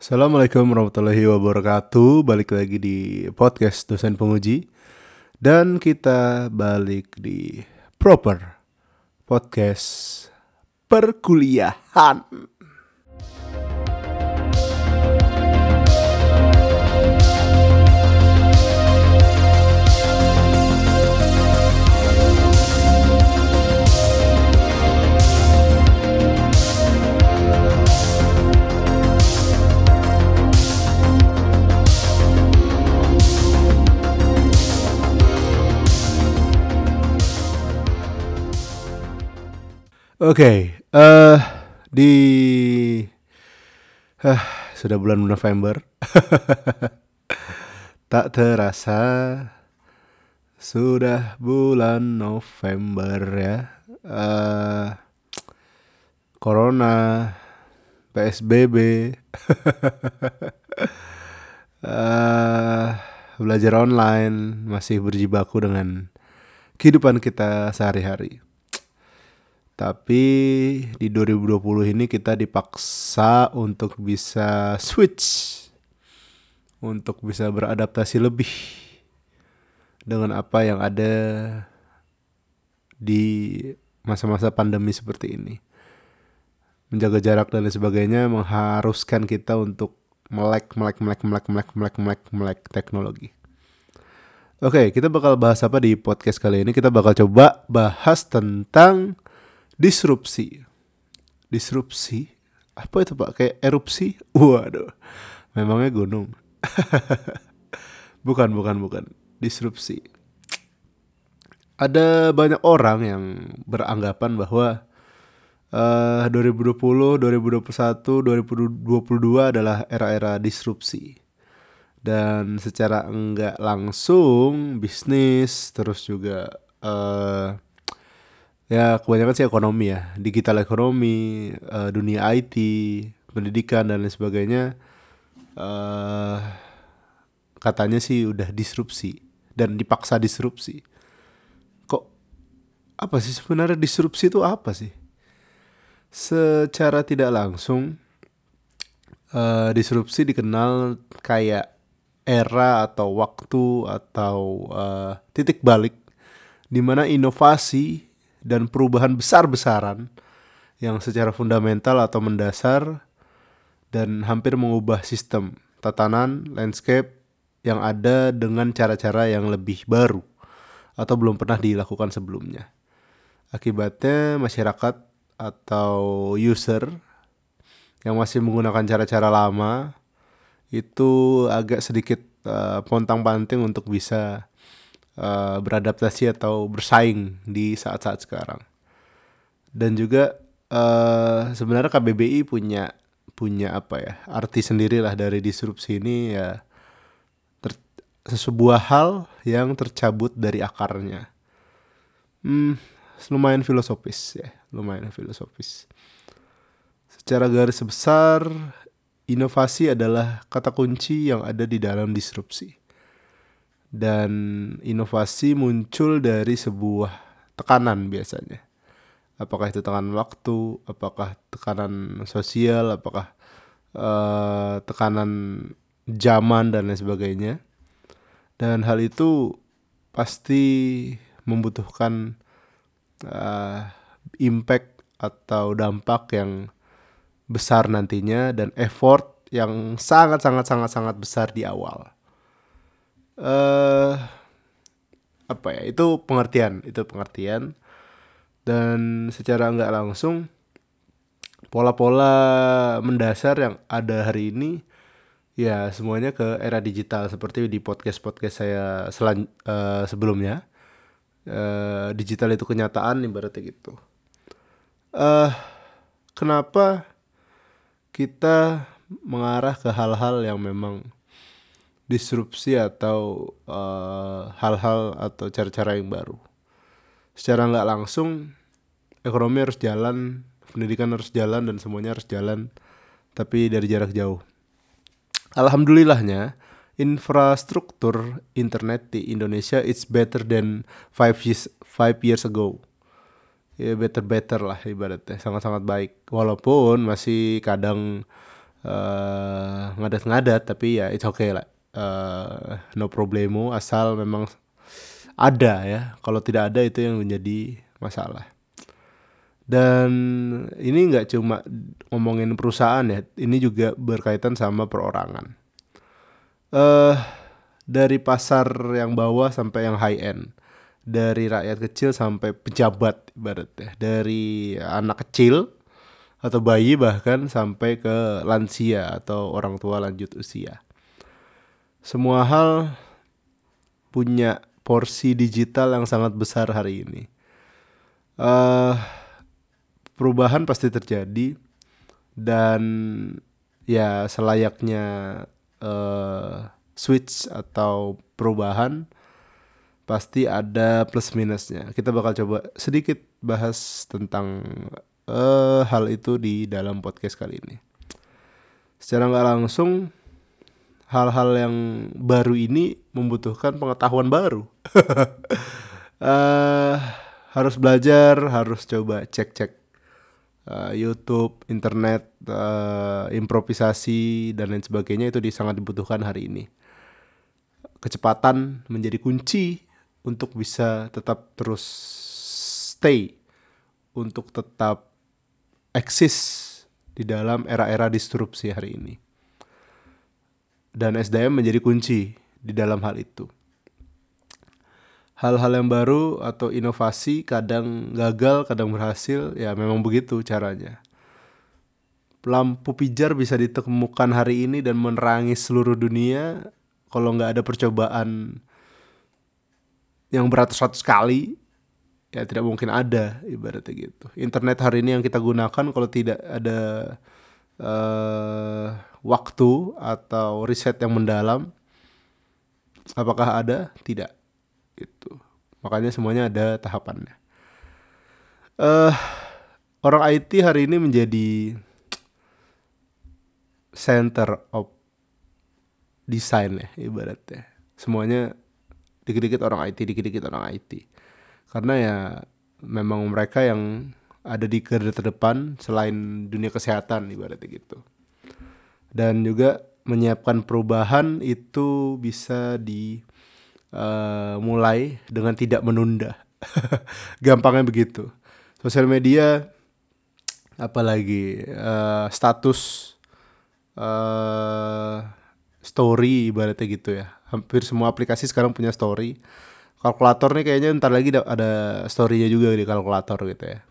Assalamualaikum warahmatullahi wabarakatuh. Balik lagi di podcast dosen penguji. Dan kita balik di proper podcast perkuliahan Oke, okay, uh, eh, di uh, sudah bulan November, tak terasa sudah bulan November ya. Uh, Corona, PSBB, uh, belajar online masih berjibaku dengan kehidupan kita sehari-hari. Tapi di 2020 ini kita dipaksa untuk bisa switch untuk bisa beradaptasi lebih dengan apa yang ada di masa-masa pandemi seperti ini. Menjaga jarak dan lain sebagainya mengharuskan kita untuk melek, melek, melek, melek, melek, melek, melek, melek teknologi. Oke, kita bakal bahas apa di podcast kali ini? Kita bakal coba bahas tentang disrupsi. Disrupsi? Apa itu pak? Kayak erupsi? Waduh. Memangnya gunung? Bukan bukan bukan. Disrupsi. Ada banyak orang yang beranggapan bahwa uh, 2020, 2021, 2022 adalah era-era disrupsi. Dan secara enggak langsung bisnis terus juga uh, ya kebanyakan sih ekonomi ya. Digital ekonomi uh, dunia IT pendidikan dan lain sebagainya uh, katanya sih udah disrupsi dan dipaksa disrupsi. Kok apa sih sebenarnya disrupsi itu apa sih? Secara tidak langsung uh, disrupsi dikenal kayak era atau waktu atau uh, titik balik di mana inovasi dan perubahan besar-besaran yang secara fundamental atau mendasar dan hampir mengubah sistem tatanan landscape yang ada dengan cara-cara yang lebih baru atau belum pernah dilakukan sebelumnya. Akibatnya masyarakat atau user yang masih menggunakan cara-cara lama itu agak sedikit uh, pontang-panting untuk bisa uh, beradaptasi atau bersaing di saat-saat sekarang. Dan juga uh, sebenarnya KBBI punya punya apa ya arti sendiri lah dari disrupsi ini ya ter, sebuah hal yang tercabut dari akarnya. Hmm, lumayan filosofis ya, lumayan filosofis. Secara garis besar, inovasi adalah kata kunci yang ada di dalam disrupsi dan inovasi muncul dari sebuah tekanan biasanya. Apakah itu tekanan waktu, apakah tekanan sosial, apakah uh, tekanan zaman dan lain sebagainya. Dan hal itu pasti membutuhkan uh, impact atau dampak yang besar nantinya dan effort yang sangat sangat sangat sangat besar di awal uh, apa ya? Itu pengertian itu pengertian. Dan secara nggak langsung pola-pola mendasar yang ada hari ini ya semuanya ke era digital seperti di podcast podcast saya selan uh, sebelumnya. Uh, digital itu kenyataan ibaratnya gitu. Uh, kenapa kita mengarah ke hal-hal yang memang disrupsi atau uh, hal-hal uh, atau cara-cara yang baru. Secara nggak langsung ekonomi harus jalan, pendidikan harus jalan dan semuanya harus jalan, tapi dari jarak jauh. Alhamdulillahnya infrastruktur internet di Indonesia it's better than five years five years ago. Ya better better lah ibaratnya sangat sangat baik. Walaupun masih kadang uh, ngadat-ngadat tapi ya it's okay lah uh, no problemo asal memang ada ya. Kalau tidak ada itu yang menjadi masalah. Dan ini nggak cuma ngomongin perusahaan ya ini juga berkaitan sama perorangan. Uh, dari pasar yang bawah sampai yang high end dari rakyat kecil sampai pejabat ibaratnya dari anak kecil atau bayi bahkan sampai ke lansia atau orang tua lanjut usia semua hal punya porsi digital yang sangat besar hari ini uh, perubahan pasti terjadi dan ya selayaknya uh, switch atau perubahan pasti ada plus minusnya. Kita bakal coba sedikit bahas tentang uh, hal itu di dalam podcast kali ini. Secara nggak langsung, hal-hal yang baru ini membutuhkan pengetahuan baru. uh, harus belajar, harus coba cek-cek uh, YouTube, internet, uh, improvisasi dan lain sebagainya itu sangat dibutuhkan hari ini. Kecepatan menjadi kunci untuk bisa tetap terus stay untuk tetap eksis di dalam era-era disrupsi hari ini. Dan SDM menjadi kunci di dalam hal itu. Hal-hal yang baru atau inovasi kadang gagal, kadang berhasil, ya memang begitu caranya. Lampu pijar bisa ditemukan hari ini dan menerangi seluruh dunia kalau nggak ada percobaan yang beratus-ratus kali ya tidak mungkin ada ibaratnya gitu. Internet hari ini yang kita gunakan kalau tidak ada uh, waktu atau riset yang mendalam, apakah ada? Tidak. Itu. Makanya semuanya ada tahapannya. Uh, orang IT hari ini menjadi center of design ya ibaratnya. Semuanya dikit-dikit orang IT dikit-dikit orang IT karena ya memang mereka yang ada di garda terdepan selain dunia kesehatan ibaratnya gitu. Dan juga menyiapkan perubahan itu bisa eh, uh, dengan tidak menunda. Gampangnya begitu. Sosial media apalagi uh, status uh, story ibaratnya gitu ya. Hampir semua aplikasi sekarang punya story. Kalkulator nih kayaknya ntar lagi ada storynya juga di kalkulator gitu ya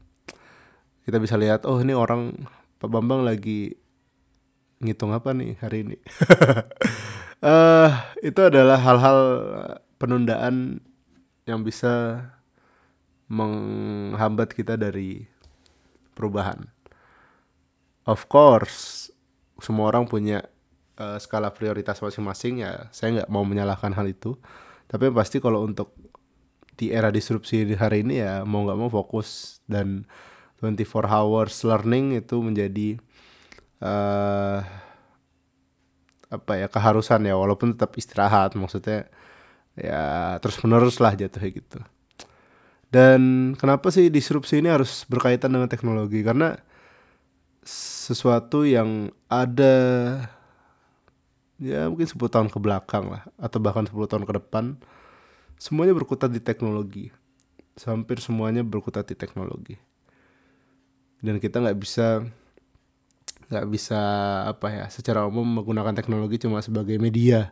kita bisa lihat oh ini orang Pak Bambang lagi ngitung apa nih hari ini? Uh, itu adalah hal-hal penundaan yang bisa menghambat kita dari perubahan. Of course semua orang punya uh, skala prioritas masing-masing ya saya nggak mau menyalahkan hal itu. Tapi pasti kalau untuk di era disrupsi di hari ini ya mau nggak mau fokus dan 24 hours learning itu menjadi uh, apa ya keharusan ya. Walaupun tetap istirahat maksudnya ya terus menerus lah jatuhnya gitu. Dan kenapa sih disrupsi ini harus berkaitan dengan teknologi? Karena sesuatu yang ada ya mungkin 10 tahun ke belakang lah atau bahkan 10 tahun ke depan semuanya berkutat di teknologi. Hampir semuanya berkutat di teknologi dan kita nggak bisa nggak bisa apa ya secara umum menggunakan teknologi cuma sebagai media.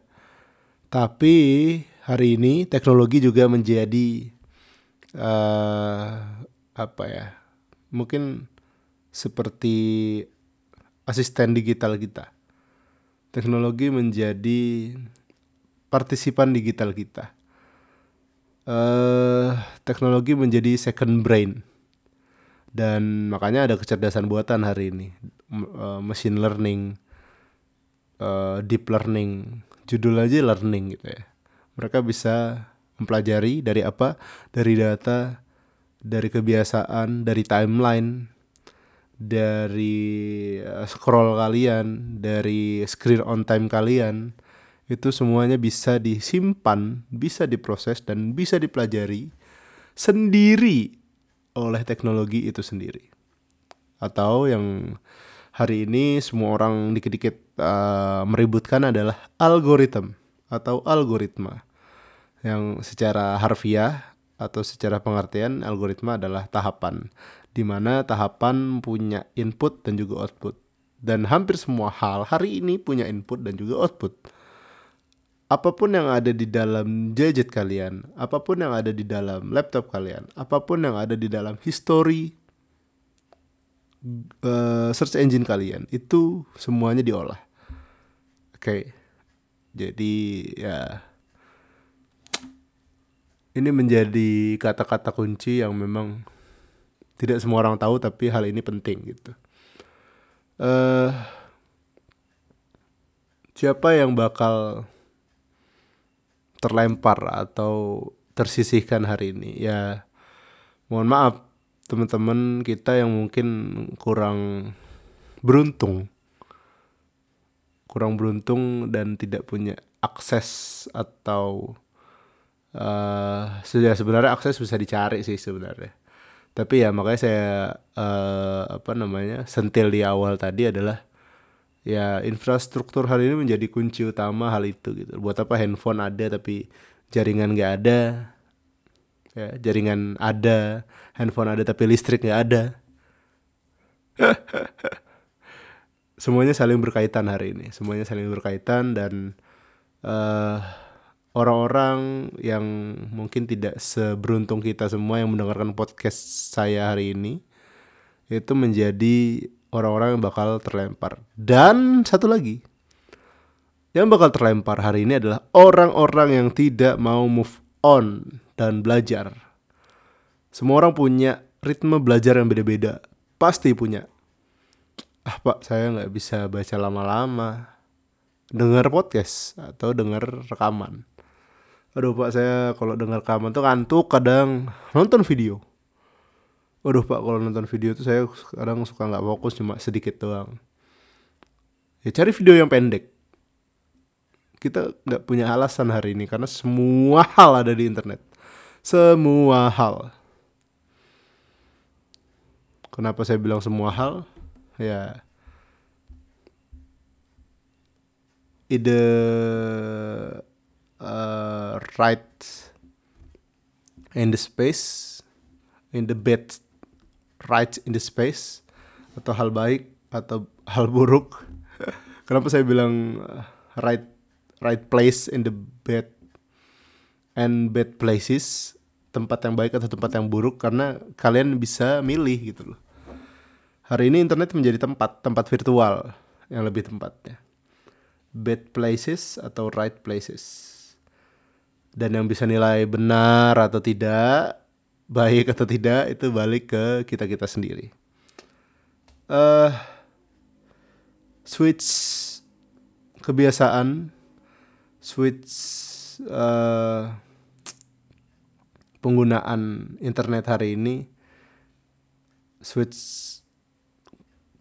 Tapi hari ini teknologi juga menjadi uh, apa ya mungkin seperti asisten digital kita. Teknologi menjadi partisipan digital kita. Uh, teknologi menjadi second brain dan makanya ada kecerdasan buatan hari ini, uh, machine learning, uh, deep learning, judul aja learning gitu ya. Mereka bisa mempelajari dari apa? Dari data, dari kebiasaan, dari timeline, dari eh, scroll kalian, dari screen on time kalian, itu semuanya bisa disimpan, bisa diproses dan bisa dipelajari sendiri oleh teknologi itu sendiri. Atau yang hari ini semua orang dikit-dikit uh, meributkan adalah algoritma atau algoritma. Yang secara harfiah atau secara pengertian algoritma adalah tahapan di mana tahapan punya input dan juga output. Dan hampir semua hal hari ini punya input dan juga output apa pun yang ada di dalam gadget kalian apa pun yang ada di dalam laptop kalian apa pun yang ada di dalam history uh, search engine kalian itu semuanya diolah oke okay. jadi ya ini menjadi kata-kata kunci yang memang tidak semua orang tahu tapi hal ini penting gitu. Uh, siapa yang bakal terlempar atau tersisihkan hari ini? Ya mohon maaf teman-teman kita yang mungkin kurang beruntung kurang beruntung dan tidak punya akses atau uh, sebenarnya akses bisa dicari sih sebenarnya tapi ya makanya saya uh, apa namanya sentil di awal tadi adalah ya infrastruktur hari ini menjadi kunci utama hal itu gitu. Buat apa handphone ada tapi jaringan nggak ada? Ya jaringan ada handphone ada tapi listrik nggak ada. Semuanya saling berkaitan hari ini. Semuanya saling berkaitan dan uh, orang-orang yang mungkin tidak seberuntung kita semua yang mendengarkan podcast saya hari ini itu menjadi orang-orang yang bakal terlempar. Dan satu lagi, yang bakal terlempar hari ini adalah orang-orang yang tidak mau move on dan belajar. Semua orang punya ritme belajar yang beda-beda. Pasti punya. Ah pak, saya nggak bisa baca lama-lama. Dengar podcast atau dengar rekaman aduh pak saya kalau dengar rekaman tuh ngantuk kadang nonton video Waduh pak kalau nonton video tuh saya kadang suka nggak fokus cuma sedikit doang. Ya cari video yang pendek. Kita nggak punya alasan hari ini karena semua hal ada di internet. Semua hal. Kenapa saya bilang semua hal? Ya ide uh, right in the space in the bed right in the space atau hal baik atau hal buruk. Kenapa saya bilang uh, right right place in the bed and bad places tempat yang baik atau tempat yang buruk karena kalian bisa milih gitu loh. Hari ini internet menjadi tempat tempat virtual yang lebih tempatnya bad places atau right places. Dan yang bisa nilai benar atau tidak baik atau tidak itu balik ke kita kita sendiri. Uh, switch kebiasaan switch uh, penggunaan internet hari ini switch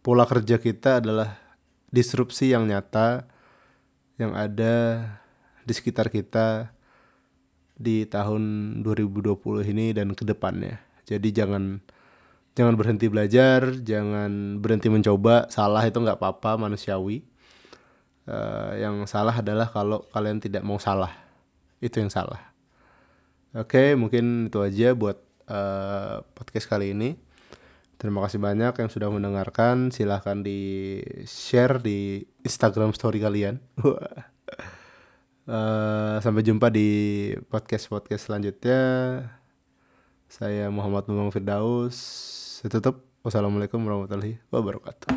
pola kerja kita adalah disrupsi yang nyata yang ada di sekitar kita di tahun 2020 ini dan ke depannya. Jadi jangan jangan berhenti belajar, jangan berhenti mencoba. Salah itu nggak apa-apa, manusiawi. Uh, yang salah adalah kalau kalian tidak mau salah. Itu yang salah. Oke, mungkin itu aja buat uh, podcast kali ini. Terima kasih banyak yang sudah mendengarkan. Silahkan di share di Instagram story kalian. Uh, sampai jumpa di podcast-podcast selanjutnya. Saya Muhammad Bambang Firdaus. Saya tutup. Wassalamualaikum warahmatullahi wabarakatuh.